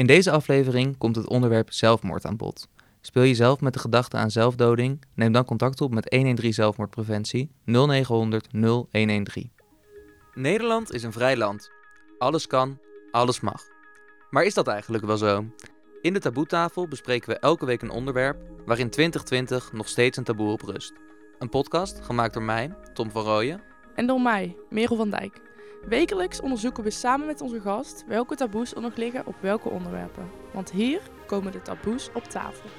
In deze aflevering komt het onderwerp zelfmoord aan bod. Speel je zelf met de gedachte aan zelfdoding? Neem dan contact op met 113 Zelfmoordpreventie 0900 0113. Nederland is een vrij land. Alles kan, alles mag. Maar is dat eigenlijk wel zo? In de taboetafel bespreken we elke week een onderwerp waarin 2020 nog steeds een taboe op rust. Een podcast gemaakt door mij, Tom van Rooyen. En door mij, Merel van Dijk. Wekelijks onderzoeken we samen met onze gast welke taboes er nog liggen op welke onderwerpen. Want hier komen de taboes op tafel.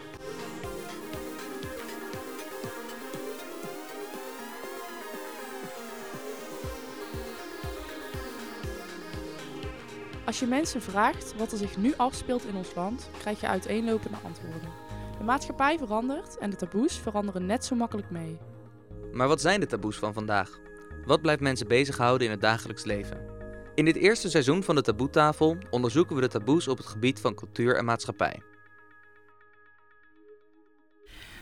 Als je mensen vraagt wat er zich nu afspeelt in ons land, krijg je uiteenlopende antwoorden. De maatschappij verandert en de taboes veranderen net zo makkelijk mee. Maar wat zijn de taboes van vandaag? Wat blijft mensen bezighouden in het dagelijks leven? In dit eerste seizoen van de Taboetafel onderzoeken we de taboes op het gebied van cultuur en maatschappij.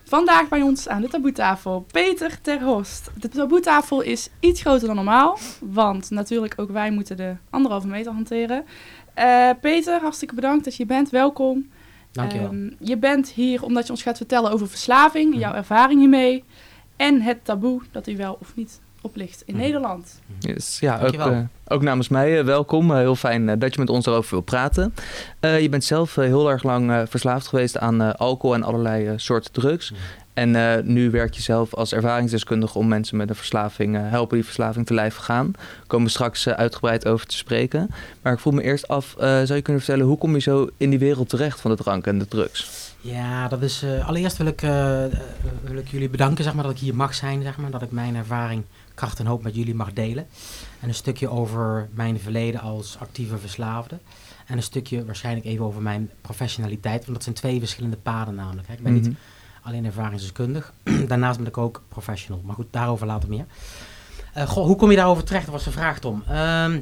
Vandaag bij ons aan de taboetafel Peter ter Horst. De taboetafel is iets groter dan normaal, want natuurlijk ook wij moeten de anderhalve meter hanteren. Eh, Peter, hartstikke bedankt dat je bent. Welkom. Dankjewel. Um, je bent hier omdat je ons gaat vertellen over verslaving, jouw ervaring hiermee en het taboe dat u wel of niet oplicht in Mhm. Nederland. Yes, ja, ook, eh, ook namens mij eh, welkom. Eh, heel fijn dat je met ons erover wilt praten. Eh, je bent zelf heel erg lang eh, verslaafd geweest aan eh, alcohol en allerlei eh, soorten drugs. Mhm. En eh, nu werk je zelf als ervaringsdeskundige om mensen met een verslaving eh, helpen die verslaving te lijf gaan. Daar komen we straks uitgebreid over te spreken. Maar ik voel me eerst af, eh, zou je kunnen vertellen hoe kom je zo in die wereld terecht van de drank en de drugs? Ja, dat is. eh, allereerst wil ik, wil ik jullie bedanken, zeg maar, dat ik hier mag zijn, zeg maar, dat ik mijn ervaring, kracht en hoop met jullie mag delen. En een stukje over mijn verleden als actieve verslaafde. En een stukje waarschijnlijk even over mijn professionaliteit, want dat zijn twee verschillende paden namelijk. Hè. Ik ben Mhm. niet alleen ervaringsdeskundig, daarnaast ben ik ook professional. Maar goed, daarover later meer. Eh, goh, hoe kom je daarover terecht? Dat was de vraag, Tom. Ehm,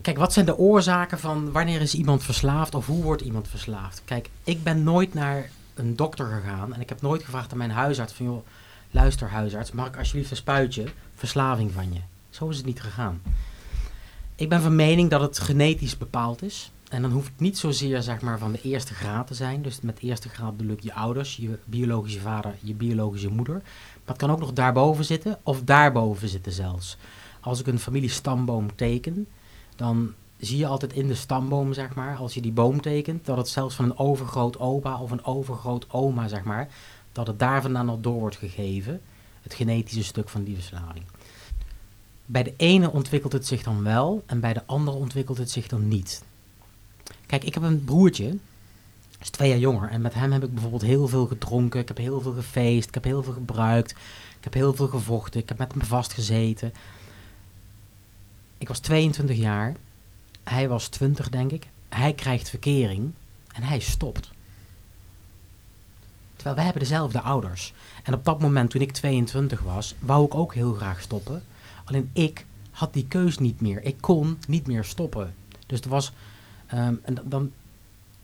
kijk, wat zijn de oorzaken van wanneer is iemand verslaafd of hoe wordt iemand verslaafd? Kijk, ik ben nooit naar een dokter gegaan en ik heb nooit gevraagd aan mijn huisarts van, joh, luister huisarts, mag ik alsjeblieft een spuitje verslaving van je? Zo is het niet gegaan. Ik ben van mening dat het genetisch bepaald is. En dan hoeft het niet zozeer zeg maar, van de eerste graad te zijn. Dus met eerste graad bedoel ik je ouders, je biologische vader, je biologische moeder. Maar het kan ook nog daarboven zitten of daarboven zitten zelfs. Als ik een familiestamboom teken, dan zie je altijd in de stamboom, zeg maar, als je die boom tekent, dat het zelfs van een overgroot opa of een overgroot oma, zeg maar, dat het daar vandaan nog door wordt gegeven. Het genetische stuk van die verslaving. Bij de ene ontwikkelt het zich dan wel en bij de andere ontwikkelt het zich dan niet. Kijk, ik heb een broertje, is twee jaar jonger. En met hem heb ik bijvoorbeeld heel veel gedronken. Ik heb heel veel gefeest. Ik heb heel veel gebruikt. Ik heb heel veel gevochten. Ik heb met hem vastgezeten. Ik was 22 jaar. Hij was 20, denk ik. Hij krijgt verkering. En hij stopt. Terwijl wij hebben dezelfde ouders. En op dat moment, toen ik 22 was, wou ik ook heel graag stoppen. Alleen ik had die keus niet meer. Ik kon niet meer stoppen. Dus er was... ehm, en dan-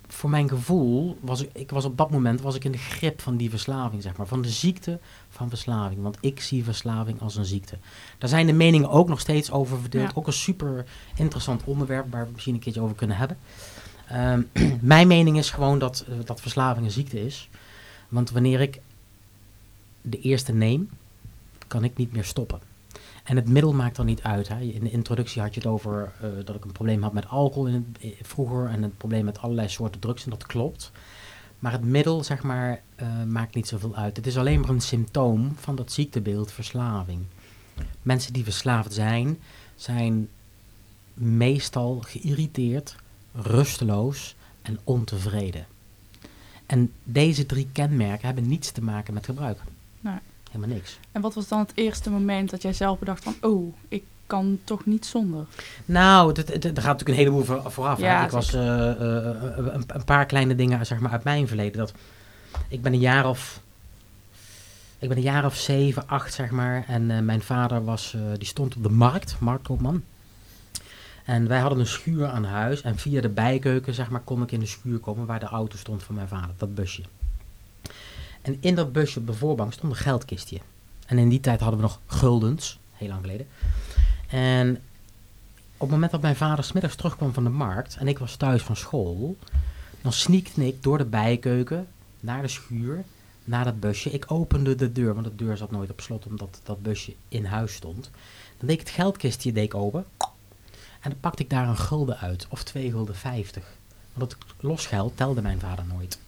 voor mijn gevoel, was ik, ik was op dat moment was ik in de grip van die verslaving, zeg maar. Van de ziekte van verslaving. Want ik zie verslaving als een ziekte. Daar zijn de meningen ook nog steeds over verdeeld. Ja. Ook een super interessant onderwerp waar we misschien een keertje over kunnen hebben. Ehm, mijn mening is gewoon dat, eh, dat verslaving een ziekte is. Want wanneer ik de eerste neem, kan ik niet meer stoppen. En het middel maakt dan niet uit. Hè. In de introductie had je het over eh, dat ik een probleem had met alcohol in het, eh, vroeger en een probleem met allerlei soorten drugs. En dat klopt. Maar het middel, zeg maar, eh, maakt niet zoveel uit. Het is alleen maar een symptoom van dat ziektebeeld verslaving. Mensen die verslaafd zijn, zijn meestal geïrriteerd, rusteloos en ontevreden. En deze drie kenmerken hebben niets te maken met gebruik. Nee. Helemaal niks. En wat was dan het eerste moment dat jij zelf bedacht van, oh, ik kan toch niet zonder? Nou, er gaat natuurlijk een heleboel voor- vooraf. Ja, ik was eh, eh, een, een paar kleine dingen zeg maar, uit mijn verleden. Dat, ik ben een jaar of... Ik ben een jaar of zeven, acht, zeg maar. En eh, mijn vader was, eh, die stond op de markt, marktkoopman. En wij hadden een schuur aan huis. En via de bijkeuken, zeg maar, kon ik in de schuur komen waar de auto stond van mijn vader. Dat busje. En in dat busje op de voorbank stond een geldkistje. En in die tijd hadden we nog guldens, heel lang geleden. En op het moment dat mijn vader smiddags terugkwam van de markt en ik was thuis van school, dan sneakte ik door de bijkeuken naar de schuur, naar dat busje. Ik opende de deur, want de deur zat nooit op slot omdat dat busje in huis stond. Dan deed ik het geldkistje deed ik open en dan pakte ik daar een gulden uit, of twee gulden vijftig. Want het losgeld telde mijn vader nooit.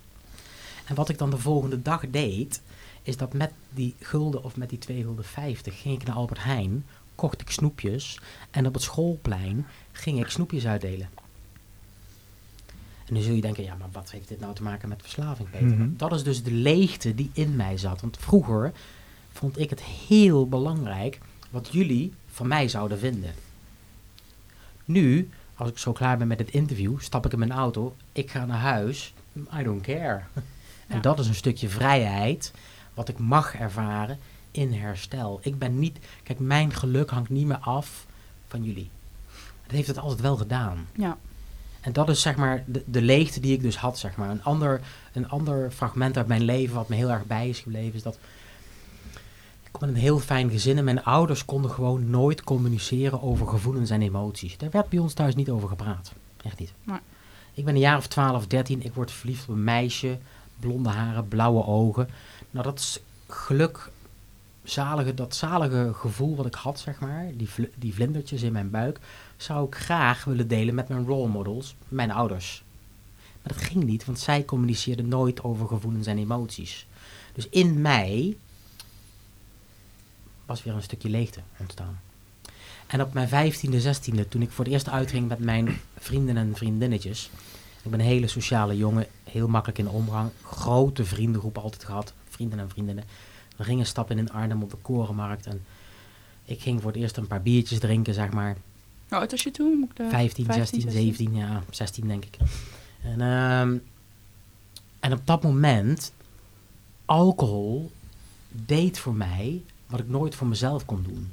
En wat ik dan de volgende dag deed, is dat met die gulden of met die twee gulden vijftig ging ik naar Albert Heijn, kocht ik snoepjes en op het schoolplein ging ik snoepjes uitdelen. En nu zul je denken, ja, maar wat heeft dit nou te maken met verslaving, Peter? Mhm. Dat is dus de leegte die in mij zat. Want vroeger vond ik het heel belangrijk wat jullie van mij zouden vinden. Nu, als ik zo klaar ben met het interview, stap ik in mijn auto, ik ga naar huis, I don't care. En Ja. dat is een stukje vrijheid wat ik mag ervaren in herstel. Ik ben niet, kijk, mijn geluk hangt niet meer af van jullie. Dat heeft het altijd wel gedaan. Ja. En dat is zeg maar de, de leegte die ik dus had, zeg maar. Een ander, een ander fragment uit mijn leven wat me heel erg bij is gebleven, is dat in een heel fijn gezin en mijn ouders konden gewoon nooit communiceren over gevoelens en emoties. Daar werd bij ons thuis niet over gepraat. Echt niet. Ik ben een jaar of 12, 13, ik word verliefd op een meisje, blonde haren, blauwe ogen. Nou, dat is geluk, zalige, dat zalige gevoel wat ik had, zeg maar, die, vl- die vlindertjes in mijn buik, zou ik graag willen delen met mijn role models, mijn ouders. Maar dat ging niet, want zij communiceerden nooit over gevoelens en emoties. Dus in mij was weer een stukje leegte ontstaan. En op mijn vijftiende, zestiende, toen ik voor het eerst uitging met mijn vrienden en vriendinnetjes. Ik ben een hele sociale jongen, heel makkelijk in de omgang. Grote vriendengroep altijd gehad, vrienden en vriendinnen. We gingen stappen in Arnhem op de Korenmarkt. En ik ging voor het eerst een paar biertjes drinken, zeg maar. Hoe oud was je toen? Moet ik de- 15, 16, 17, ja, 16 denk ik. En, ehm, en op dat moment, alcohol deed voor mij wat ik nooit voor mezelf kon doen.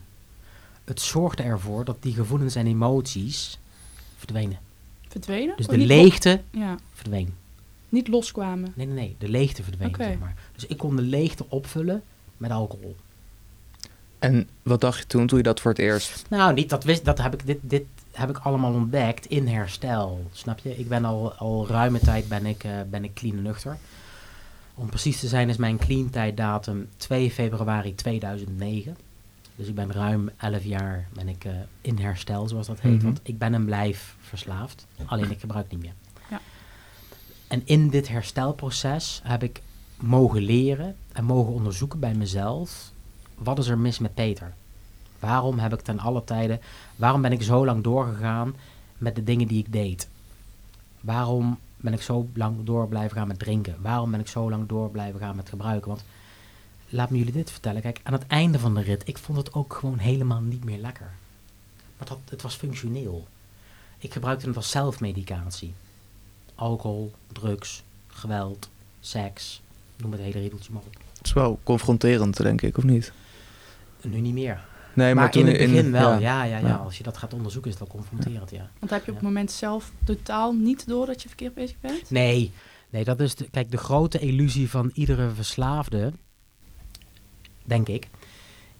Het zorgde ervoor dat die gevoelens en emoties verdwenen. Verdwenen? Dus Of de leegte Ja, verdween. niet loskwamen. Nee, nee, nee, de leegte verdween, Oké. zeg maar. Dus ik kon de leegte opvullen met alcohol. En wat dacht je toen, toen je dat voor het eerst... Nou, niet dat wist, dat heb ik, dit, dit heb ik allemaal ontdekt in herstel. Snap je? Ik ben al, al ruime tijd ben ik, eh, ben ik clean en nuchter. Om precies te zijn is mijn clean tijddatum 2 februari 2009. Dus ik ben ruim 11 jaar ben ik, eh, in herstel, zoals dat heet. Mhm. Want ik ben en blijf verslaafd. Alleen ik gebruik niet meer. Ja. En in dit herstelproces heb ik mogen leren en mogen onderzoeken bij mezelf. Wat is er mis met Peter? Waarom heb ik ten alle tijden, waarom ben ik zo lang doorgegaan met de dingen die ik deed? Waarom ben ik zo lang door blijven gaan met drinken? Waarom ben ik zo lang door blijven gaan met gebruiken? Want laat me jullie dit vertellen. Kijk, aan het einde van de rit, ik vond het ook gewoon helemaal niet meer lekker. Maar dat, het was functioneel. Ik gebruikte het als zelfmedicatie. Alcohol, drugs, geweld, seks, noem het hele riedeltje maar op. Het is wel confronterend, denk ik, of niet? Nu niet meer. Nee, maar, toen in het begin wel, ja. ja. Ja, ja, Ja. Als je dat gaat onderzoeken is dat confronterend, ja. Want heb je op Ja. het moment zelf totaal niet door dat je verkeerd bezig bent? Nee, nee dat is de, kijk, de grote illusie van iedere verslaafde, denk ik,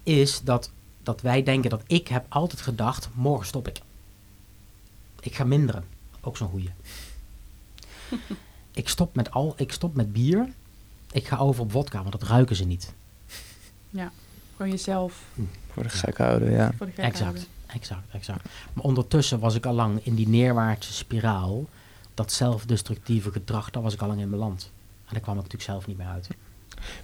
is dat, dat wij denken dat ik heb altijd gedacht, morgen stop ik. Ik ga minderen. Ook zo'n goeie. ik, stop met al, ik stop met bier. Ik ga over op vodka, want dat ruiken ze niet. Gewoon jezelf Voor de gek houden, ja. voor de gek Exact, houden. exact, exact. Maar ondertussen was ik al lang in die neerwaartse spiraal. Dat zelfdestructieve gedrag, daar was ik al lang in beland. En daar kwam ik natuurlijk zelf niet meer uit.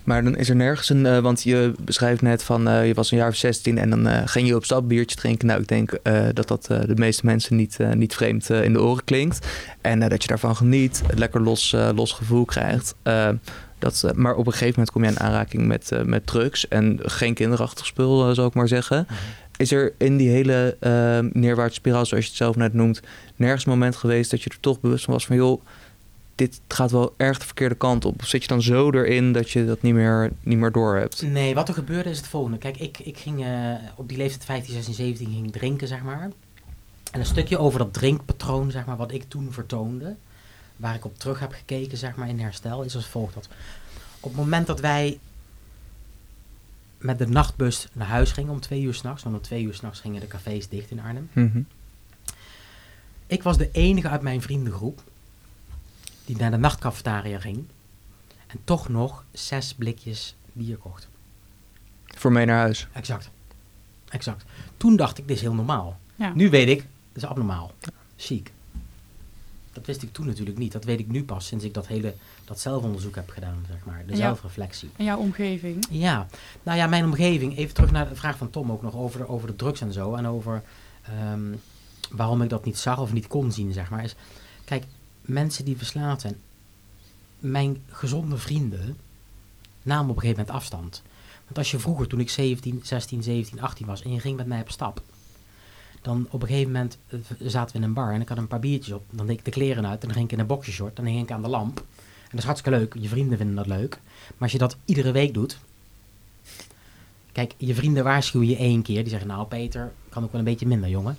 Maar dan is er nergens een, eh, want je beschrijft net van eh, je was een jaar of 16 en dan eh, ging je op stap biertje drinken. Nou, ik denk eh, dat dat de meeste mensen niet, niet vreemd in de oren klinkt. En dat je daarvan geniet, het lekker los, los gevoel krijgt. Dat, eh, maar op een gegeven moment kom je in aanraking met, eh, met drugs en geen kinderachtig spul, eh, zou ik maar zeggen. Is er in die hele eh neerwaartse spiraal, zoals je het zelf net noemt, nergens een moment geweest dat je er toch bewust van was van joh, dit gaat wel erg de verkeerde kant op? Of zit je dan zo erin dat je dat niet meer, niet meer door hebt? Nee, wat er gebeurde is het volgende. Kijk, ik, ik ging op die leeftijd 15, 16, 17 ging drinken, zeg maar. En een stukje over dat drinkpatroon, zeg maar, wat ik toen vertoonde, waar ik op terug heb gekeken, zeg maar, in herstel, is als volgt. Dat op het moment dat wij met de nachtbus naar huis gingen om twee uur s'nachts, want om twee uur s'nachts gingen de cafés dicht in Arnhem. Mhm. Ik was de enige uit mijn vriendengroep die naar de nachtcafetaria ging en toch nog zes blikjes bier kocht. Voor mee naar huis. Exact. Exact. Toen dacht ik, dit is heel normaal. Ja. Nu weet ik, dit is abnormaal. Ziek. Dat wist ik toen natuurlijk niet. Dat weet ik nu pas sinds ik dat hele dat zelfonderzoek heb gedaan, zeg maar. De zelfreflectie. En jouw omgeving. Ja, nou ja, mijn omgeving. Even terug naar de vraag van Tom ook nog over de, over de drugs en zo. En over ehm, waarom ik dat niet zag of niet kon zien, zeg maar. Is, kijk, mensen die verslaafd zijn. Mijn gezonde vrienden namen op een gegeven moment afstand. Want als je vroeger, toen ik 17, 16, 17, 18 was en je ging met mij op stap. Dan op een gegeven moment eh, zaten we in een bar en ik had een paar biertjes op. Dan deed ik de kleren uit en dan ging ik in een boxershort. Dan ging ik aan de lamp. En dat is hartstikke leuk. Je vrienden vinden dat leuk. Maar als je dat iedere week doet. Kijk, je vrienden waarschuwen je één keer. Die zeggen, nou Peter, kan ook wel een beetje minder, jongen.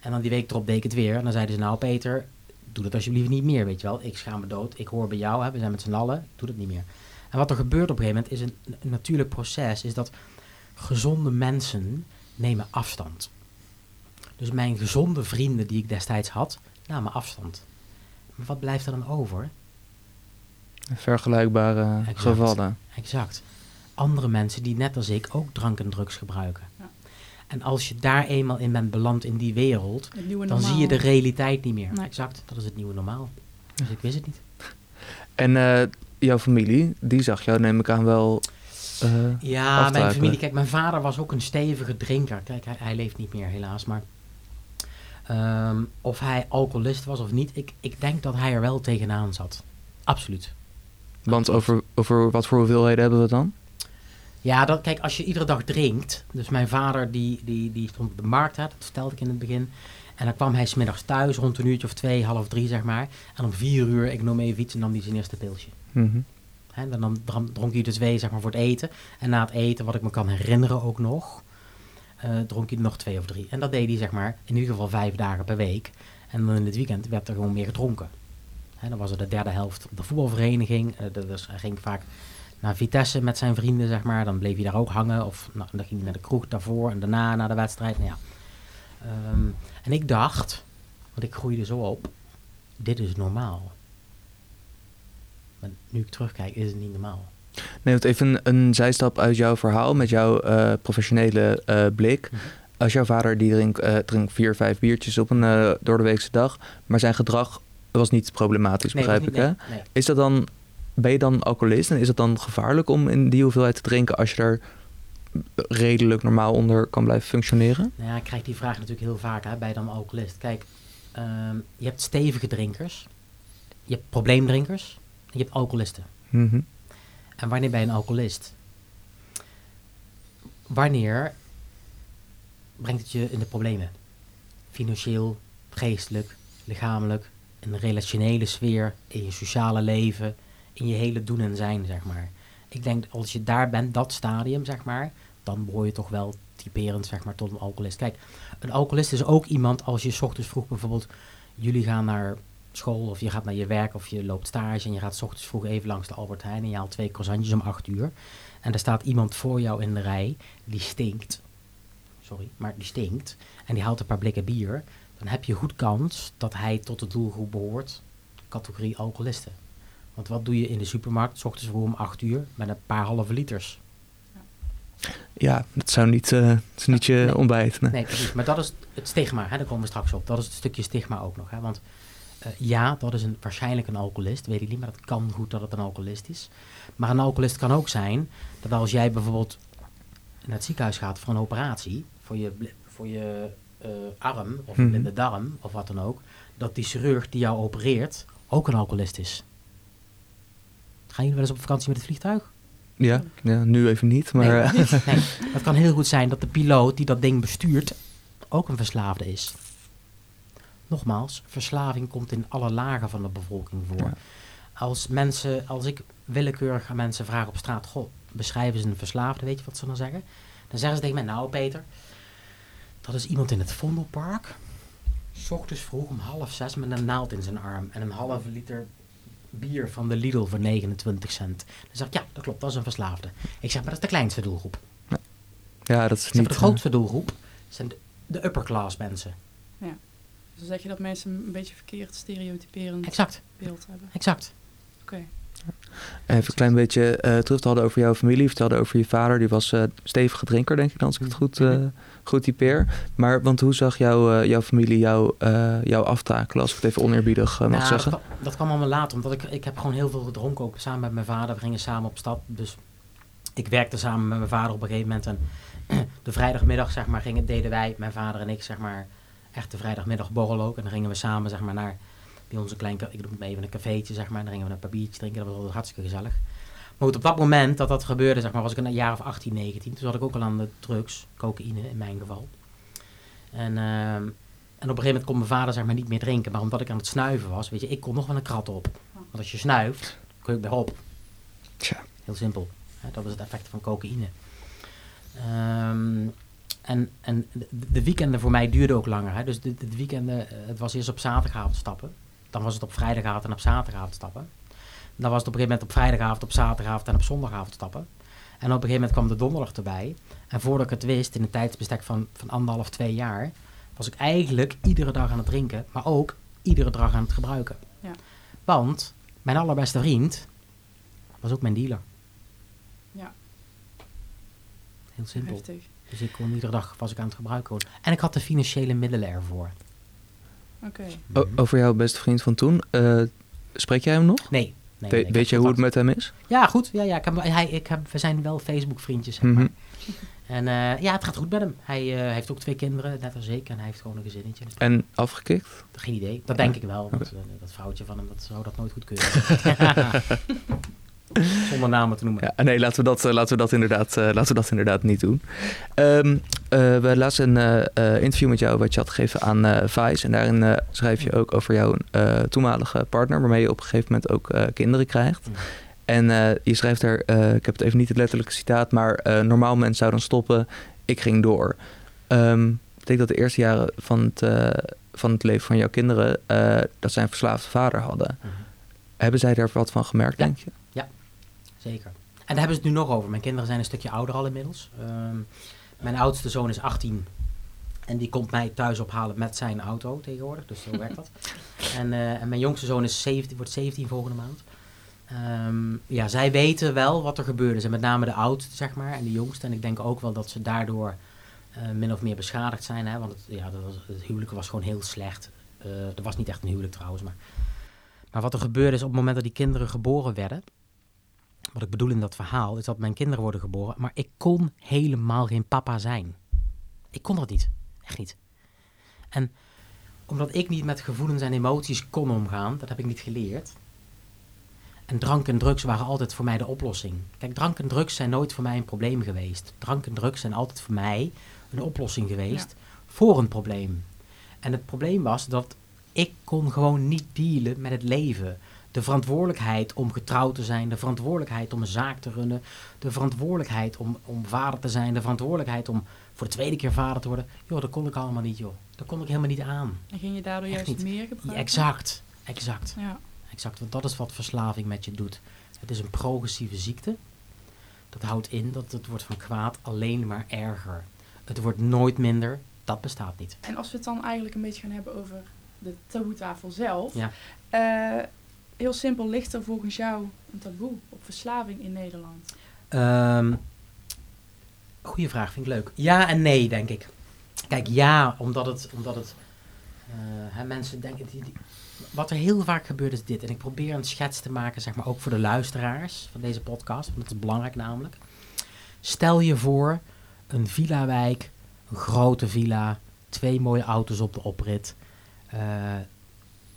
En dan die week erop deed ik het weer. En dan zeiden ze, nou Peter, doe dat alsjeblieft niet meer, weet je wel. Ik schaam me dood. Ik hoor bij jou, hè. we zijn met z'n allen. Doe dat niet meer. En wat er gebeurt op een gegeven moment is een, een natuurlijk proces. Is dat gezonde mensen nemen afstand. Dus mijn gezonde vrienden die ik destijds had, namen afstand. Maar wat blijft er dan over? Vergelijkbare Exact. gevallen. Exact. Andere mensen die net als ik ook drank en drugs gebruiken. Ja. En als je daar eenmaal in bent beland in die wereld, dan normaal. zie je de realiteit niet meer. Nee. Exact, dat is het nieuwe normaal. Dus ik wist het niet. En eh, jouw familie, die zag jou neem ik aan wel... eh, Ja, mijn familie, kijk, mijn vader was ook een stevige drinker. Kijk, hij, hij leeft niet meer helaas, maar ehm, of hij alcoholist was of niet, ik, ik denk dat hij er wel tegenaan zat. Absoluut. want over, over wat voor hoeveelheden hebben we het dan? Ja, dat, kijk, als je iedere dag drinkt. Dus mijn vader die, die, die stond op de markt, hè, dat vertelde ik in het begin. En dan kwam hij smiddags thuis rond een uurtje of twee, half drie zeg maar. En om vier uur, ik noem even iets, en nam hij zijn eerste pilsje. Hè, dan, dronk hij de twee zeg maar voor het eten. En na het eten, wat ik me kan herinneren ook nog, dronk hij nog twee of drie. En dat deed hij zeg maar in ieder geval vijf dagen per week. En dan in het weekend werd er gewoon meer gedronken. Dan was er de derde helft op de voetbalvereniging. eh, dus hij ging vaak naar Vitesse met zijn vrienden, zeg maar. Dan bleef hij daar ook hangen. Of nou, dan ging hij naar de kroeg daarvoor en daarna naar de wedstrijd. Nou ja. Ehm, en ik dacht, want ik groeide zo op, dit is normaal. Maar nu ik terugkijk, is het niet normaal. Nee, want even een, een zijstap uit jouw verhaal met jouw eh, professionele eh, blik. Mhm. Als jouw vader die drinkt, eh, drinkt vier, vijf biertjes op een eh door de weekse dag, maar zijn gedrag was niet problematisch, begrijp ik hè? nee, nee. Is dat dan, ben je dan alcoholist en is het dan gevaarlijk om in die hoeveelheid te drinken als je er redelijk normaal onder kan blijven functioneren? Nou ja, ik krijg die vraag natuurlijk heel vaak hè, bij dan alcoholist. Kijk, ehm, je hebt stevige drinkers, je hebt probleemdrinkers en je hebt alcoholisten. Mhm. En wanneer ben je een alcoholist? Wanneer brengt het je in de problemen? Financieel, geestelijk, lichamelijk, in de relationele sfeer, in je sociale leven, in je hele doen en zijn, zeg maar. Ik denk als je daar bent, dat stadium, zeg maar, dan behoor je toch wel typerend, zeg maar, tot een alcoholist. Kijk, een alcoholist is ook iemand als je ochtends vroeg bijvoorbeeld, jullie gaan naar school of je gaat naar je werk of je loopt stage en je gaat 's ochtends vroeg even langs de Albert Heijn en je haalt twee croissantjes om 8 uur. En er staat iemand voor jou in de rij die stinkt. Sorry, maar die stinkt. En die haalt een paar blikken bier. Dan heb je goed kans dat hij tot de doelgroep behoort, categorie alcoholisten. Want wat doe je in de supermarkt, 's ochtends vroeg om 8 uur, met een paar halve liters? Ja, dat zou niet, eh, het is niet je Nee. ontbijt. Nee. Nee, precies. Maar dat is het stigma, hè? daar komen we straks op. Dat is het stukje stigma ook nog. Hè? Want eh, ja, dat is een, waarschijnlijk een alcoholist, weet ik niet, maar het kan goed dat het een alcoholist is. Maar een alcoholist kan ook zijn dat als jij bijvoorbeeld naar het ziekenhuis gaat voor een operatie, voor je, voor je eh, arm of Mhm. in de darm of wat dan ook, dat die chirurg die jou opereert ook een alcoholist is. Gaan jullie wel eens op vakantie met het vliegtuig? Ja, ja, nu even niet, maar... Nee, eh, het kan heel goed zijn dat de piloot die dat ding bestuurt ook een verslaafde is. Nogmaals, verslaving komt in alle lagen van de bevolking voor. Ja. Als mensen, als ik willekeurig aan mensen vraag op straat, goh, beschrijven ze een verslaafde, weet je wat ze dan zeggen? Dan zeggen ze tegen mij, nou Peter, dat is iemand in het Vondelpark, s ochtends vroeg om half zes met een naald in zijn arm en een halve liter bier van de Lidl voor 29 cent. Dan zeg ik, ja, dat klopt, dat is een verslaafde. Ik zeg, maar dat is de kleinste doelgroep. ja, dat is Zeg, niet... maar de grootste doelgroep zijn de, de upper class mensen. Ja. Dus dan zeg je dat mensen een beetje verkeerd stereotyperend Exact, beeld hebben. exact. Oké. Even een klein beetje eh, terug te hadden over jouw familie. Je vertelde over je vader. Die was eh stevige drinker, denk ik, als ik het goed, eh, Mhm. goed typeer. Maar want hoe zag jouw, eh, jouw familie jou, eh, jou aftakelen, als ik het even oneerbiedig eh, mag Nou, zeggen? Dat, kwam- dat kwam allemaal later, omdat ik, ik heb gewoon heel veel gedronken, ook samen met mijn vader. We gingen samen op stap, dus ik werkte samen met mijn vader op een gegeven moment. En de vrijdagmiddag, zeg maar, gingen, deden wij, mijn vader en ik, zeg maar, echt de vrijdagmiddag borrel ook. En dan gingen we samen, zeg maar, naar, bij ons een klein, ik noem het even een cafeetje, zeg maar. En dan gingen we een paar biertjes drinken, dat was altijd hartstikke gezellig. Maar goed, op dat moment dat dat gebeurde, zeg maar, was ik een jaar of 18, 19. Toen zat ik ook al aan de drugs, cocaïne in mijn geval. En, ehm, en op een gegeven moment kon mijn vader zeg maar niet meer drinken. Maar omdat ik aan het snuiven was, weet je, ik kon nog wel een krat op. Want als je snuift, kun je weer op. Tja. Heel simpel. Dat is het effect van cocaïne. Ehm, en en de, de weekenden voor mij duurden ook langer. Hè. Dus de, de weekenden, eh, het was eerst op zaterdagavond stappen. Dan was het op vrijdagavond en op zaterdagavond stappen. Dan was het op een gegeven moment op vrijdagavond, op zaterdagavond en op zondagavond stappen. En op een gegeven moment kwam de donderdag erbij. En voordat ik het wist, in een tijdsbestek van, van anderhalf, twee jaar, was ik eigenlijk iedere dag aan het drinken, maar ook iedere dag aan het gebruiken. Ja. Want mijn allerbeste vriend was ook mijn dealer. Ja. Heel simpel. Heftig. Dus ik kon iedere dag was ik aan het gebruiken. En ik had de financiële middelen ervoor. Oké. O- over jouw beste vriend van toen. eh, spreek jij hem nog? Nee. nee, We- weet je hoe het met hem is? Ja, goed. Ja, ja, ik heb, hij, ik heb, we zijn wel Facebook-vriendjes, zeg Mhm. maar. En eh, ja, het gaat goed met hem. Hij eh, heeft ook twee kinderen, net als ik. En hij heeft gewoon een gezinnetje. En afgekikt? Geen idee. Dat denk ik wel. Want dat vrouwtje van hem, dat zou dat nooit goed kunnen. Zonder namen te noemen. Ja, nee, laten we dat, eh, laten we dat, inderdaad, eh, laten we dat inderdaad niet doen. Ehm, eh, we lazen een interview met jou wat je had gegeven aan Vice. En daarin schrijf je ook over jouw toenmalige partner, waarmee je op een gegeven moment ook kinderen krijgt. Mhm. En je schrijft daar, eh, ik heb het even niet het letterlijke citaat, maar normaal mens zou dan stoppen, ik ging door. Ehm betekent dat de eerste jaren van het, van het leven van jouw kinderen, dat zij een verslaafde vader hadden. Mhm. Hebben zij daar wat van gemerkt, Ja. denk je? Zeker. En daar hebben ze het nu nog over. Mijn kinderen zijn een stukje ouder al inmiddels. Ehm, mijn oudste zoon is 18. En die komt mij thuis ophalen met zijn auto tegenwoordig. Dus zo werkt dat. En, eh, en mijn jongste zoon is 17, wordt 17 volgende maand. Ehm, ja, zij weten wel wat er gebeurde. Ze met name de oudste, zeg maar, en de jongste. En ik denk ook wel dat ze daardoor eh, min of meer beschadigd zijn. Hè? Want het, ja, dat was, het huwelijk was gewoon heel slecht. Eh er was niet echt een huwelijk trouwens. Maar, maar wat er gebeurde is op het moment dat die kinderen geboren werden... Wat ik bedoel in dat verhaal is dat mijn kinderen worden geboren, maar ik kon helemaal geen papa zijn. Ik kon dat niet. Echt niet. En omdat ik niet met gevoelens en emoties kon omgaan, dat heb ik niet geleerd. En drank en drugs waren altijd voor mij de oplossing. Kijk, drank en drugs zijn nooit voor mij een probleem geweest. Drank en drugs zijn altijd voor mij een oplossing geweest voor een probleem. En het probleem was dat ik kon gewoon niet dealen met het leven. De verantwoordelijkheid om getrouwd te zijn, de verantwoordelijkheid om een zaak te runnen, de verantwoordelijkheid om, om vader te zijn, de verantwoordelijkheid om voor de tweede keer vader te worden. Joh, dat kon ik allemaal niet, joh. Dat kon ik helemaal niet aan. En ging je daardoor Echt juist niet. meer Ja, gebruiken? exact, exact, Ja. exact. Want dat is wat verslaving met je doet. Het is een progressieve ziekte. Dat houdt in dat het wordt van kwaad alleen maar erger. Het wordt nooit minder. Dat bestaat niet. En als we het dan eigenlijk een beetje gaan hebben over de taboetafel zelf. Ja. Eh, heel simpel, ligt er volgens jou een taboe op verslaving in Nederland? Ehm goeie vraag, vind ik leuk. Ja en nee, denk ik. Kijk, ja, omdat het, omdat het eh, hè, mensen denken, die, wat er heel vaak gebeurt is dit. En ik probeer een schets te maken, zeg maar, ook voor de luisteraars van deze podcast, want dat is belangrijk namelijk. Stel je voor, een villa-wijk, een grote villa, twee mooie auto's op de oprit. eh,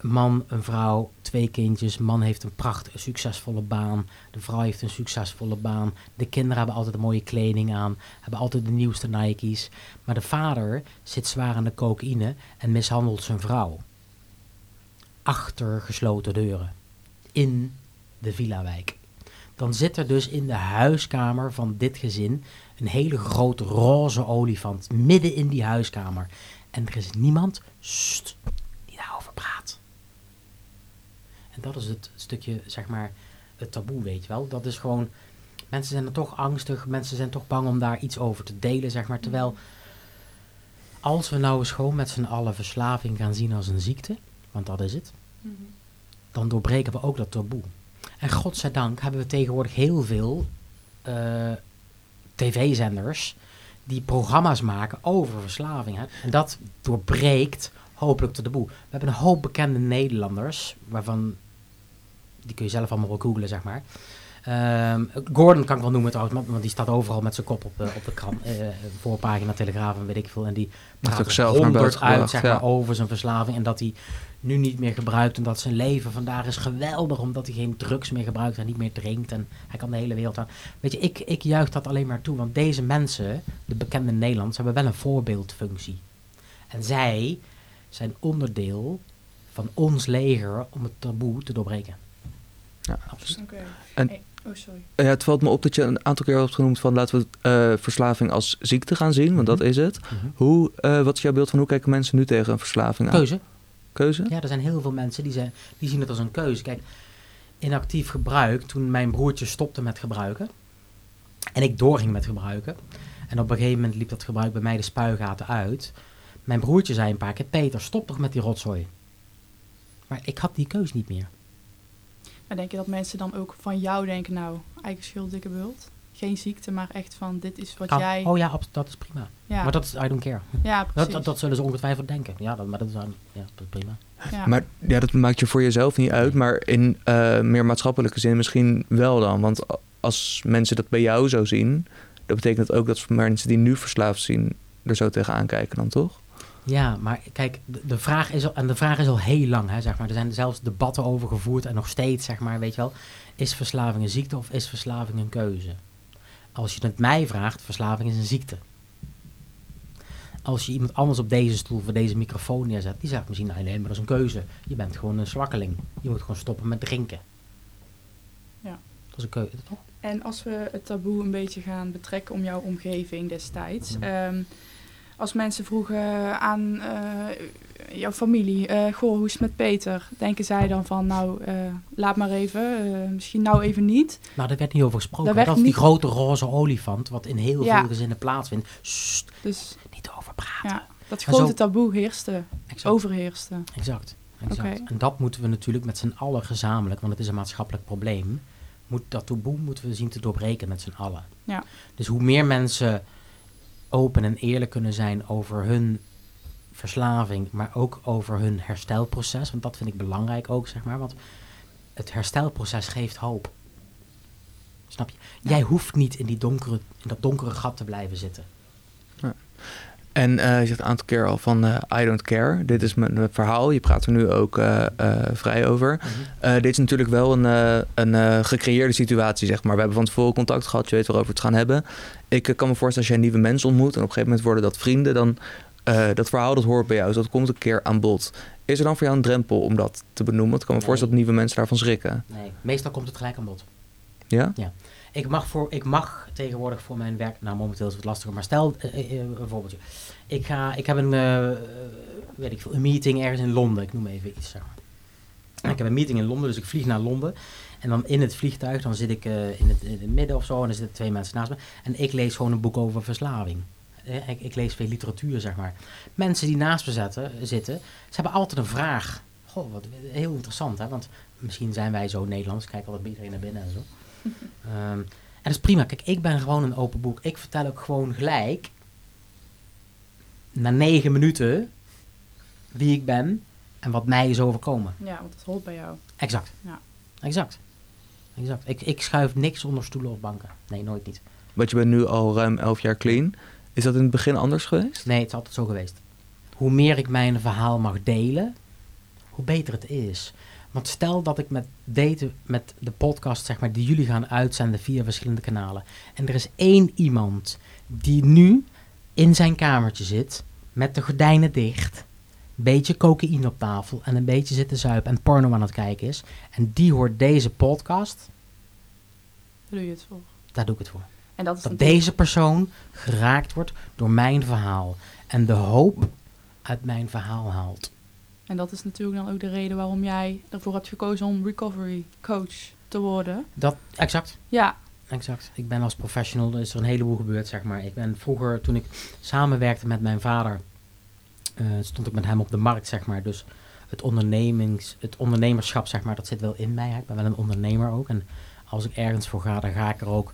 man, een vrouw, twee kindjes. Man heeft een prachtige, succesvolle baan. De vrouw heeft een succesvolle baan. De kinderen hebben altijd mooie kleding aan. Hebben altijd de nieuwste Nike's. Maar de vader zit zwaar aan de cocaïne en mishandelt zijn vrouw. Achter gesloten deuren. In de villa-wijk. Dan zit er dus in de huiskamer van dit gezin een hele grote roze olifant. Midden in die huiskamer. En er is niemand die daarover praat. En dat is het stukje, zeg maar, het taboe, weet je wel. Dat is gewoon, mensen zijn er toch angstig, mensen zijn toch bang om daar iets over te delen, zeg maar. Terwijl, als we nou eens gewoon met z'n allen verslaving gaan zien als een ziekte, want dat is het, Mhm. dan doorbreken we ook dat taboe. En godzijdank hebben we tegenwoordig heel veel eh, tv-zenders die programma's maken over verslaving. Hè? En dat doorbreekt hopelijk de taboe. We hebben een hoop bekende Nederlanders, waarvan, die kun je zelf allemaal wel googlen, zeg maar. Ehm, Gordon kan ik wel noemen trouwens, want- want die staat overal met zijn kop op, de- op de krant, eh, voorpagina Telegraaf en weet ik veel. En die praat ook zelf honderd uit zeg maar, ja. over zijn verslaving en dat hij nu niet meer gebruikt en dat zijn leven vandaag is geweldig omdat hij geen drugs meer gebruikt en niet meer drinkt en hij kan de hele wereld aan. Weet je, ik, ik juich dat alleen maar toe, want deze mensen, de bekende Nederlanders, hebben wel een voorbeeldfunctie. En zij zijn onderdeel van ons leger om het taboe te doorbreken. Ja. Absoluut. Oké. En- Oh, sorry. Ja, het valt me op dat je een aantal keer hebt genoemd van laten we eh, verslaving als ziekte gaan zien, want dat Mhm. is het. Mhm. Hoe, eh, wat is jouw beeld van hoe kijken mensen nu tegen een verslaving aan? Keuze. Keuze? Ja, er zijn heel veel mensen die, zijn, die zien het als een keuze. Kijk, inactief gebruik, toen mijn broertje stopte met gebruiken en ik doorging met gebruiken, en op een gegeven moment liep dat gebruik bij mij de spuigaten uit. Mijn broertje zei een paar keer, Peter, stop toch met die rotzooi. Maar ik had die keus niet meer. Maar denk je dat mensen dan ook van jou denken, nou, eigen schuld, dikke bult? Geen ziekte, maar echt van, dit is wat Kan. jij... Oh ja, dat is prima. ja, Maar dat is, I don't care. ja, Dat, precies. dat, dat zullen ze ongetwijfeld denken. Ja, dat, maar dat is, ja, dat is prima. ja. Maar ja, dat maakt je voor jezelf niet uit, maar in eh, meer maatschappelijke zin misschien wel dan. Want als mensen dat bij jou zo zien, dat betekent ook dat mensen die nu verslaafd zien er zo tegenaan kijken dan toch? Ja, maar kijk, de, vraag is al, en de vraag is al heel lang, hè, zeg maar. Er zijn zelfs debatten over gevoerd en nog steeds, zeg maar, weet je wel. Is verslaving een ziekte of is verslaving een keuze? Als je het mij vraagt, verslaving is een ziekte. Als je iemand anders op deze stoel voor deze microfoon neerzet, die zegt misschien, nee, nee, maar dat is een keuze. Je bent gewoon een zwakkeling. Je moet gewoon stoppen met drinken. Ja. Dat is een keuze, toch? En als we het taboe een beetje gaan betrekken om jouw omgeving destijds. Ja. ehm, als mensen vroegen aan eh, jouw familie, eh, goh, hoe is het met Peter? Denken zij dan van, nou, eh, laat maar even, misschien nou even niet. Nou, daar werd niet over gesproken. Dat is die grote roze olifant, wat in heel Ja. veel gezinnen plaatsvindt. Sst, Dus niet over praten. ja, dat grote zo- taboe heerste, Exact. overheerste. Exact. exact. En dat moeten we natuurlijk met z'n allen gezamenlijk, want het is een maatschappelijk probleem. Moet, dat taboe moeten we zien te doorbreken met z'n allen. Ja. Dus hoe meer mensen open en eerlijk kunnen zijn over hun verslaving, maar ook over hun herstelproces, want dat vind ik belangrijk ook, zeg maar. Want het herstelproces geeft hoop. Snap je? Jij hoeft niet in, die donkere, in dat donkere gat te blijven zitten. En eh, je zegt een aantal keer al van eh, I don't care. Dit is mijn, mijn verhaal. Je praat er nu ook eh, eh, vrij over. Eh, dit is natuurlijk wel een, eh, een eh, gecreëerde situatie, zeg maar. We hebben van tevoren contact gehad. Je weet waarover we het gaan hebben. Ik eh, kan me voorstellen als jij nieuwe mensen ontmoet... en op een gegeven moment worden dat vrienden... dan eh, dat verhaal dat hoort bij jou. Dus dat komt een keer aan bod. Is er dan voor jou een drempel om dat te benoemen? Want ik kan me Nee. voorstellen dat nieuwe mensen daarvan schrikken. Nee, meestal komt het gelijk aan bod. Ja? Ik mag, voor, ik mag tegenwoordig voor mijn werk, nou momenteel is het lastiger, maar stel eh, eh, eh, een voorbeeldje. Ik, ga, ik heb een, weet ik veel, een meeting ergens in Londen, ik noem even iets zeg maar. En ik heb een meeting in Londen, dus ik vlieg naar Londen. En dan in het vliegtuig, dan zit ik in, het, in het midden of zo en dan zitten twee mensen naast me. En ik lees gewoon een boek over verslaving. Ik, ik lees veel literatuur, zeg maar. Mensen die naast me zetten, zitten, ze hebben altijd een vraag. Goh, wat heel interessant, hè? Want misschien zijn wij zo Nederlands, kijken altijd bij iedereen naar binnen en zo. Ehm, en dat is prima. Kijk, ik ben gewoon een open boek. Ik vertel ook gewoon gelijk, na negen minuten, wie ik ben en wat mij is overkomen. Ja, want het hoort bij jou. Exact. Ja. Exact. Exact. Ik, ik schuif niks onder stoelen of banken. Nee, nooit niet. Want je bent nu al ruim elf jaar clean. Is dat in het begin anders geweest? Nee, het is altijd zo geweest. Hoe meer ik mijn verhaal mag delen, hoe beter het is. Want stel dat ik met, met de podcast, zeg maar, die jullie gaan uitzenden via verschillende kanalen. En er is één iemand die nu in zijn kamertje zit, met de gordijnen dicht, een beetje cocaïne op tafel en een beetje zit te zuipen en porno aan het kijken is. En die hoort deze podcast, Daar doe je het voor. daar doe ik het voor. En dat is Dat deze persoon geraakt wordt door mijn verhaal. En de hoop uit mijn verhaal haalt. En dat is natuurlijk dan ook de reden waarom jij ervoor hebt gekozen om recovery coach te worden. Dat, exact. Ja, Exact. Ik ben als professional, er is er een heleboel gebeurd, zeg maar. Ik ben vroeger, toen ik samenwerkte met mijn vader, eh, stond ik met hem op de markt, zeg maar. Dus het, ondernemings, het ondernemerschap, zeg maar, dat zit wel in mij. hè. Ik ben wel een ondernemer ook. En als ik ergens voor ga, dan ga ik er ook...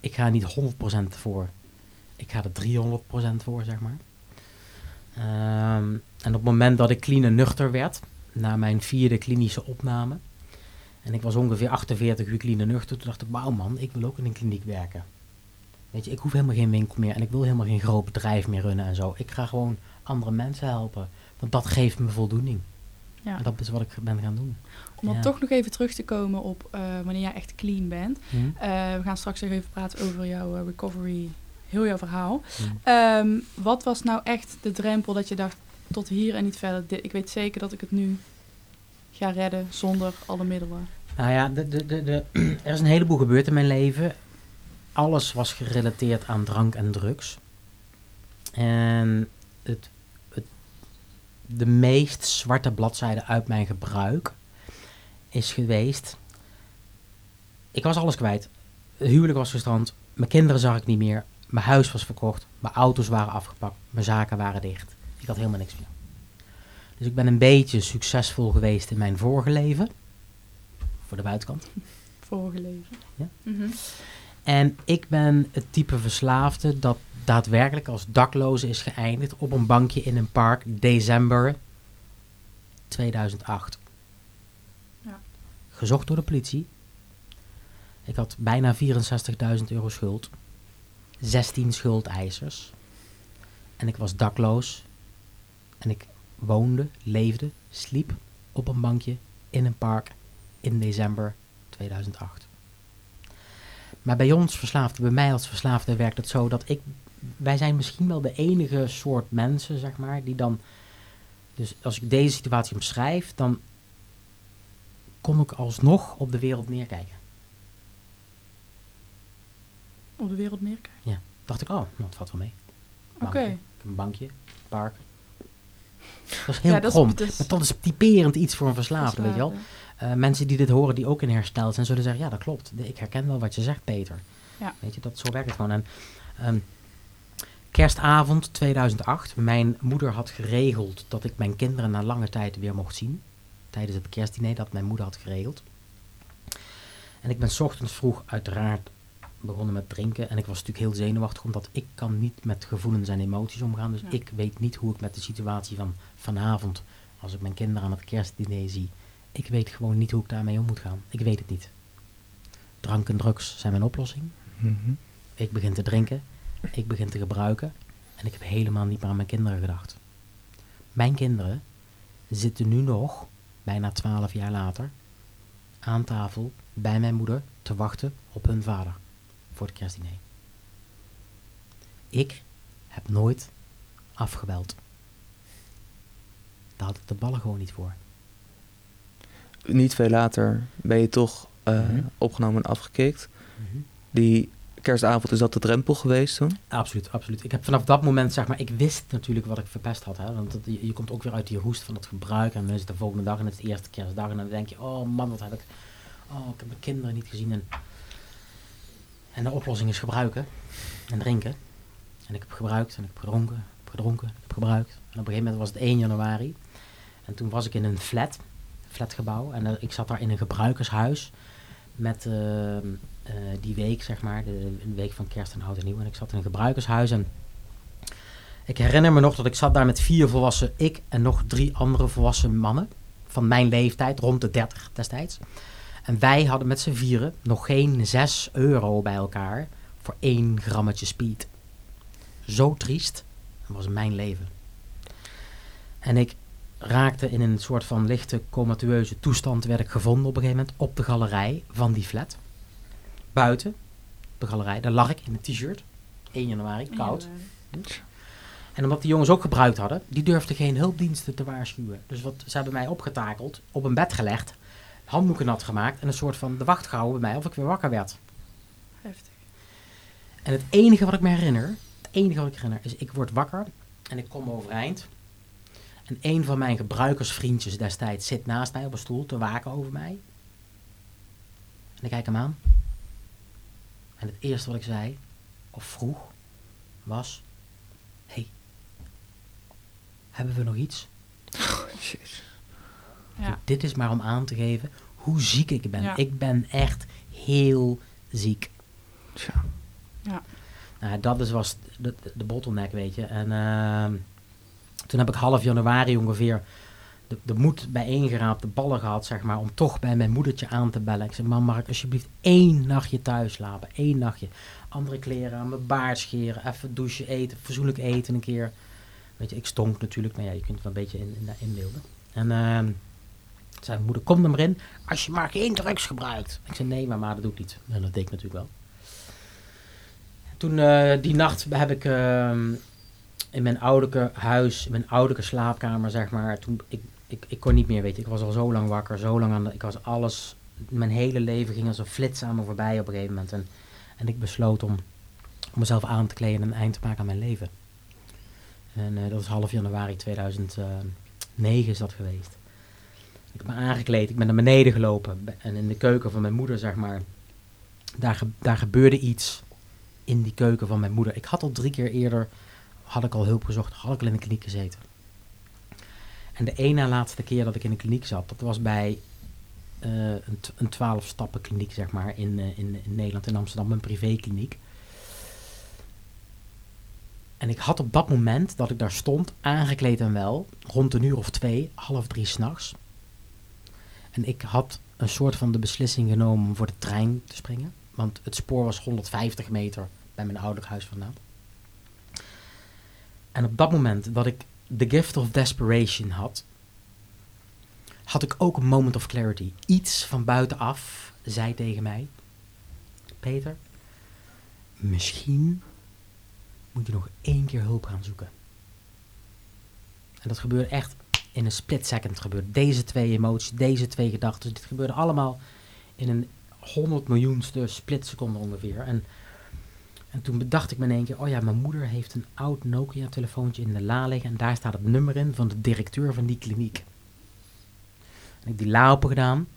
Ik ga er niet 100% voor. Ik ga er 300% voor, zeg maar. Ehm, en op het moment dat ik clean en nuchter werd, na mijn vierde klinische opname... En ik was ongeveer 48 uur clean en nuchter. Toen dacht ik, wauw man, ik wil ook in een kliniek werken. Weet je, ik hoef helemaal geen winkel meer. En ik wil helemaal geen groot bedrijf meer runnen en zo. Ik ga gewoon andere mensen helpen. Want dat geeft me voldoening. Ja. En dat is wat ik ben gaan doen. Om dan Ja. toch nog even terug te komen op eh, wanneer jij echt clean bent. Hm? Eh, we gaan straks nog even praten over jouw eh, recovery, heel jouw verhaal. Hm. Ehm, wat was nou echt de drempel dat je dacht, tot hier en niet verder. Ik weet zeker dat ik het nu ga redden zonder alle middelen. Nou ja, de, de, de, de, er is een heleboel gebeurd in mijn leven. Alles was gerelateerd aan drank en drugs. En het, het, de meest zwarte bladzijde uit mijn gebruik is geweest. Ik was alles kwijt. Het huwelijk was gestrand. Mijn kinderen zag ik niet meer. Mijn huis was verkocht. Mijn auto's waren afgepakt. Mijn zaken waren dicht. Ik had helemaal niks meer. Dus ik ben een beetje succesvol geweest in mijn vorige leven. Voor de buitenkant. Vorige leven. Ja. Mhm. En ik ben het type verslaafde dat daadwerkelijk als dakloze is geëindigd op een bankje in een park december 2008. Ja. Gezocht door de politie. Ik had bijna 64.000 euro schuld. 16 schuldeisers. En ik was dakloos. En ik woonde, leefde, sliep op een bankje in een park in december 2008. Maar bij ons verslaafden, bij mij als verslaafde, werkt het zo dat ik. Wij zijn misschien wel de enige soort mensen, zeg maar, die dan. Dus als ik deze situatie omschrijf, dan kon ik alsnog op de wereld neerkijken. Op de wereld meer kijken. Dacht ik, oh, nou, het valt wel mee. Oké. Een bankje, park. Dat is heel Ja, dat is- krom. dat is- maar dat is typerend iets voor een verslaafde, weet je wel. Eh, mensen die dit horen, die ook in herstel zijn, zullen zeggen, ja, dat klopt. Ik herken wel wat je zegt, Peter. Ja. Weet je, dat, zo werkt het gewoon. En, ehm, kerstavond 2008, mijn moeder had geregeld dat ik mijn kinderen na lange tijd weer mocht zien. Tijdens het kerstdiner dat mijn moeder had geregeld. En ik ben ochtends vroeg uiteraard begonnen met drinken. En ik was natuurlijk heel zenuwachtig, omdat ik kan niet met gevoelens en emoties omgaan. Dus Ja. ik weet niet hoe ik met de situatie van vanavond, als ik mijn kinderen aan het kerstdiner zie, ik weet gewoon niet hoe ik daarmee om moet gaan. Ik weet het niet. Drank en drugs zijn mijn oplossing. Mhm. Ik begin te drinken. Ik begin te gebruiken. En ik heb helemaal niet meer aan mijn kinderen gedacht. Mijn kinderen zitten nu nog, bijna twaalf jaar later, aan tafel bij mijn moeder te wachten op hun vader voor het kerstdiner. Ik heb nooit afgebeld. Daar had ik de ballen gewoon niet voor. Niet veel later ben je toch eh, Mhm. opgenomen en afgekikt. Die kerstavond is dat de drempel geweest toen? Absoluut, absoluut. Ik heb vanaf dat moment, zeg maar, ik wist natuurlijk wat ik verpest had. Hè? Want dat, je, je komt ook weer uit die roest van het gebruik. En dan is het de volgende dag en het is de eerste kerstdag. En dan denk je, oh man, wat heb ik... Oh, ik heb mijn kinderen niet gezien. En, en de oplossing is gebruiken en drinken. En ik heb gebruikt en ik heb gedronken, ik heb gedronken, heb gebruikt. En op een gegeven moment was het 1 januari. En toen was ik in een flat, flatgebouw. En eh, ik zat daar in een gebruikershuis met eh, eh, die week, zeg maar, de, een week van kerst en oud en nieuw. En ik zat in een gebruikershuis en ik herinner me nog dat ik zat daar met vier volwassen, ik en nog drie andere volwassen mannen van mijn leeftijd, rond de 30 destijds. En wij hadden met z'n vieren nog geen 6 euro bij elkaar voor één grammetje speed. Zo triest was mijn leven. En ik raakte in een soort van lichte comatueuze toestand, werd ik gevonden op een gegeven moment op de galerij van die flat. Buiten, de galerij, daar lag ik in een t-shirt. 1 januari, koud. En omdat die jongens ook gebruikt hadden, die durfden geen hulpdiensten te waarschuwen. Dus wat, ze hebben mij opgetakeld, op een bed gelegd, handdoeken nat gemaakt en een soort van de wacht gehouden bij mij of ik weer wakker werd. Heftig. En het enige wat ik me herinner, het enige wat ik herinner, is ik word wakker en ik kom overeind. En een van mijn gebruikersvriendjes destijds zit naast mij op een stoel te waken over mij. En ik kijk hem aan. En het eerste wat ik zei, of vroeg, was... Hé, hey, Hebben we nog iets? Ja. Dit is maar om aan te geven hoe ziek ik ben. Ja. Ik ben echt heel ziek. Tja. Nou, dat is, was de, de, bottleneck, weet je. En ehm, toen heb ik half januari ongeveer de, de moed bijeengeraapt, de ballen gehad, zeg maar, om toch bij mijn moedertje aan te bellen. Ik zei, mam, mag ik alsjeblieft één nachtje thuis slapen? Één nachtje. Andere kleren aan, mijn baard scheren, even douchen, eten, verzoenlijk eten een keer. Weet je, ik stonk natuurlijk, maar ja, je kunt het wel een beetje in, in, inbeelden. En mijn moeder, kom er maar in, als je maar geen drugs gebruikt. Ik zei, nee, maar, maar dat doe ik niet. En dat deed ik natuurlijk wel. Toen, eh, die nacht heb ik ehm, in mijn ouderlijke huis, in mijn ouderlijke slaapkamer, zeg maar, toen, ik, ik, ik kon niet meer, weet je. Ik was al zo lang wakker, zo lang aan de, ik was alles, mijn hele leven ging als een flits aan me voorbij op een gegeven moment. En, en ik besloot om, om mezelf aan te kleden en een eind te maken aan mijn leven. En eh, dat was half januari 2009 is dat geweest. Ik me aangekleed, ik ben naar beneden gelopen. En in de keuken van mijn moeder, zeg maar, daar, daar gebeurde iets in die keuken van mijn moeder. Ik had al drie keer eerder, had ik al hulp gezocht, had ik al in de kliniek gezeten. En de ene laatste keer dat ik in de kliniek zat, dat was bij eh, een, een 12 stappen kliniek, zeg maar, in, eh, in, in Nederland, in Amsterdam, een privékliniek. En ik had op dat moment dat ik daar stond, aangekleed en wel, rond een uur of twee, half drie s'nachts. En ik had een soort van de beslissing genomen om voor de trein te springen. Want het spoor was 150 meter bij mijn ouderlijk huis vandaan. En op dat moment dat ik the gift of desperation had, had ik ook een moment of clarity. Iets van buitenaf zei tegen mij: Peter, misschien moet je nog één keer hulp gaan zoeken. En dat gebeurde echt in een split second. Gebeurde deze twee emoties, deze twee gedachten. Dit gebeurde allemaal in een 100 miljoenste splitseconde ongeveer. En, en toen bedacht ik me in één keer: oh ja, mijn moeder heeft een oud Nokia-telefoontje in de la liggen. En daar staat het nummer in van de directeur van die kliniek. En ik die la open gedaan.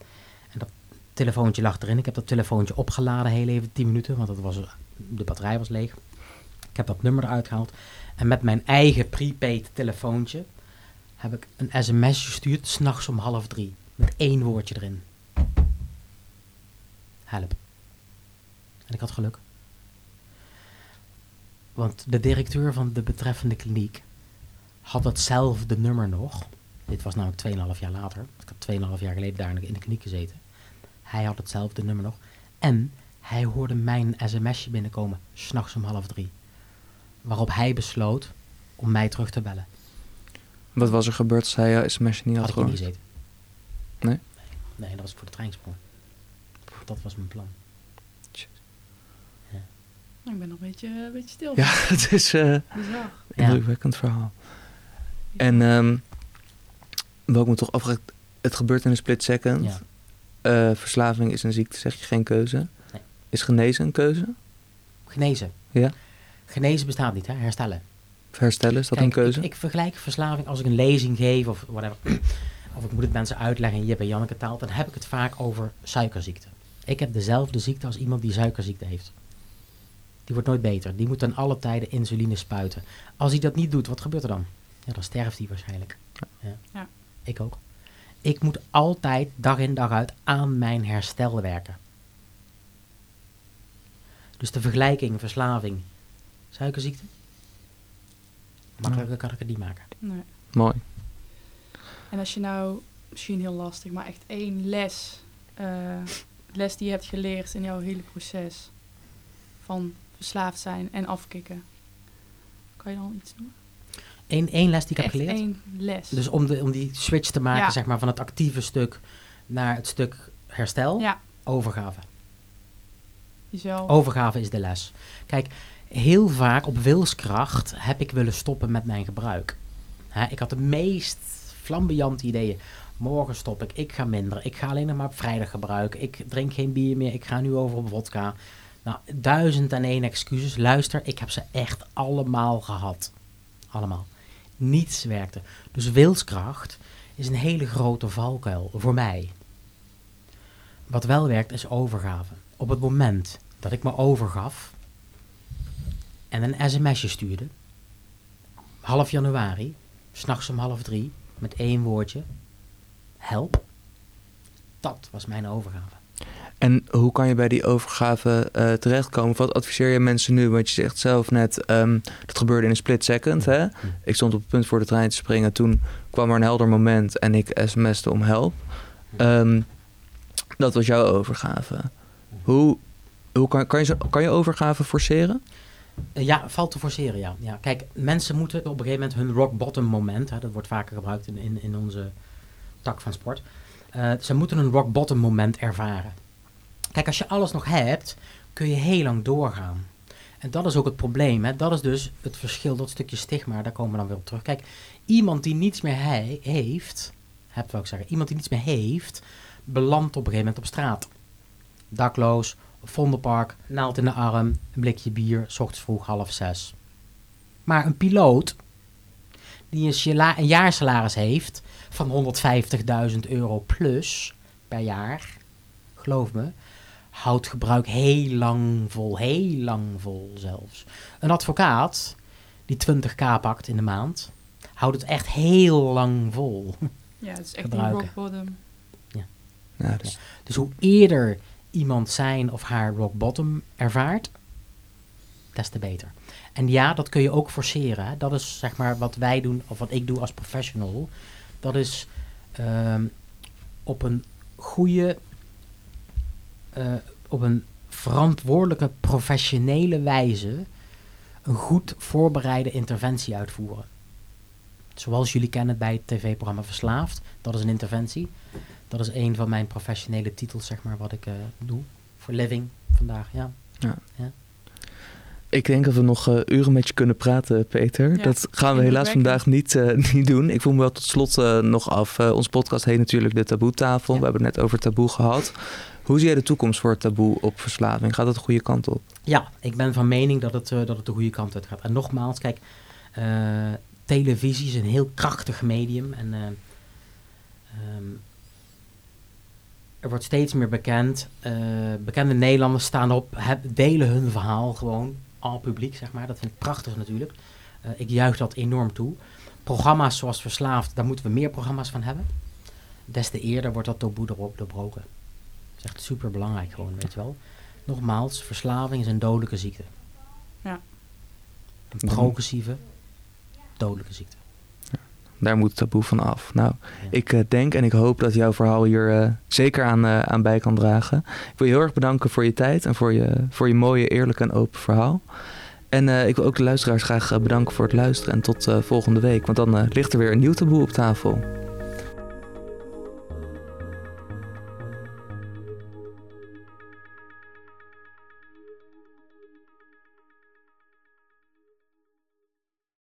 En dat telefoontje lag erin. Ik heb dat telefoontje opgeladen, heel even 10 minuten, want dat was, de batterij was leeg. Ik heb dat nummer eruit gehaald. En met mijn eigen prepaid telefoontje heb ik een sms gestuurd, s'nachts om half drie. Met één woordje erin. Help. En ik had geluk. Want de directeur van de betreffende kliniek had hetzelfde nummer nog. Dit was namelijk 2,5 jaar later. Ik had 2,5 jaar geleden daar in de kliniek gezeten. Hij had hetzelfde nummer nog. En hij hoorde mijn sms'je binnenkomen, s'nachts om half drie. Waarop hij besloot om mij terug te bellen. Wat was er gebeurd als hij jouw sms niet had Had niet gehoord? gezeten. Nee? Nee, dat was voor de treinsprong. Dat was mijn plan. Ik ben nog een beetje, een beetje stil. Ja, het is eh Bizar. Ja. indrukwekkend verhaal. En ehm wat ik me toch afvraag, het gebeurt in een split second. Ja. Eh, verslaving is een ziekte, zeg je geen keuze. Nee. Is genezen een keuze? Genezen. Ja. Genezen bestaat niet, hè? herstellen. Herstellen, is dat Kijk, een keuze? Ik, ik vergelijk verslaving als ik een lezing geef of whatever. of ik moet het mensen uitleggen Jip en Janneke taal. Dan heb ik het vaak over suikerziekte. Ik heb dezelfde ziekte als iemand die suikerziekte heeft. Die wordt nooit beter. Die moet ten alle tijden insuline spuiten. Als hij dat niet doet, wat gebeurt er dan? Ja, dan sterft hij waarschijnlijk. Ja. Ja. Ik ook. Ik moet altijd dag in dag uit aan mijn herstel werken. Dus de vergelijking, verslaving, suikerziekte. Makkelijker kan ik het niet maken. Nee. Mooi. En als je nou, misschien heel lastig, maar echt één les, eh, les die je hebt geleerd in jouw hele proces van verslaafd zijn en afkicken. Kan je dan iets noemen? Eén, één les die ik heb geleerd. één les. Dus om, de, om die switch te maken Ja. zeg maar, van het actieve stuk naar het stuk herstel. ja, Overgave. jezelf. Overgave is de les. Kijk, heel vaak op wilskracht heb ik willen stoppen met mijn gebruik. Ik had de meest flamboyante ideeën. Morgen stop ik, ik ga minder. Ik ga alleen nog maar op vrijdag gebruiken. Ik drink geen bier meer, ik ga nu over op vodka. Nou, duizend en één excuses. Luister, ik heb ze echt allemaal gehad. Allemaal. Niets werkte. Dus wilskracht is een hele grote valkuil voor mij. Wat wel werkt is overgave. Op het moment dat ik me overgaf en een sms'je stuurde, half januari, s'nachts om half drie, met één woordje. Help. Dat was mijn overgave. En hoe kan je bij die overgave uh, terechtkomen? Wat adviseer je mensen nu? Want je zegt zelf net, um, dat gebeurde in een split second. Hè? Ik stond op het punt voor de trein te springen. Toen kwam er een helder moment en ik sms'te om help. Um, dat was jouw overgave. Hoe, hoe kan, kan, je, kan je overgave forceren? Uh, ja, valt te forceren, ja. ja. Kijk, mensen moeten op een gegeven moment hun rock bottom moment... Hè, dat wordt vaker gebruikt in, in, in onze tak van sport... Uh, ze moeten een rock bottom moment ervaren. Kijk, als je alles nog hebt, kun je heel lang doorgaan. En dat is ook het probleem. Hè? Dat is dus het verschil, dat stukje stigma, daar komen we dan weer op terug. Kijk, iemand die niets meer he heeft, heb ik zeggen, iemand die niets meer heeft, belandt op een gegeven moment op straat. Dakloos, Vondelpark, naald in de arm, een blikje bier, s ochtends vroeg half zes. Maar een piloot die een, een jaarsalaris heeft van 150.000 euro plus per jaar, geloof me, houdt gebruik heel lang vol, heel lang vol zelfs. Een advocaat die 20k pakt in de maand, houdt het echt heel lang vol. Ja, het is echt een rock bottom. Ja. ja, dus. dus hoe eerder iemand zijn of haar rock bottom ervaart, des te beter. En ja, dat kun je ook forceren. Dat is zeg maar wat wij doen, of wat ik doe als professional. Dat is um, op een goede, uh, op een verantwoordelijke, professionele wijze een goed voorbereide interventie uitvoeren. Zoals jullie kennen bij het tv-programma Verslaafd, dat is een interventie. Dat is een van mijn professionele titels, zeg maar, wat ik uh, doe. Voor living vandaag, ja. ja. ja. Ik denk dat we nog uh, uren met je kunnen praten, Peter. dat gaan we helaas vandaag niet, uh, niet doen. Ik voel me wel tot slot uh, nog af. ons podcast heet natuurlijk de Taboetafel. Ja. We hebben het net over taboe gehad. Hoe zie jij de toekomst voor het taboe op verslaving? Gaat dat de goede kant op? Ja, ik ben van mening dat het, dat het de goede kant uit gaat. En nogmaals, kijk, televisie is een heel krachtig medium. En um, er wordt steeds meer bekend. bekende Nederlanders staan op, delen hun verhaal gewoon al publiek, zeg maar. Dat vind ik prachtig natuurlijk. Uh, ik juich dat enorm toe. Programma's zoals Verslaafd, daar moeten we meer programma's van hebben. Des te eerder wordt dat taboe erop doorbroken. Dat is echt super belangrijk gewoon, weet je wel. Nogmaals, verslaving is een dodelijke ziekte. Ja. Een progressieve, dodelijke ziekte. Daar moet het taboe van af. Nou, ik uh, denk en ik hoop dat jouw verhaal hier uh, zeker aan, uh, aan bij kan dragen. Ik wil je heel erg bedanken voor je tijd en voor je, voor je mooie, eerlijke en open verhaal. En ik wil ook de luisteraars graag bedanken voor het luisteren en tot volgende week. Want dan ligt er weer een nieuw taboe op tafel.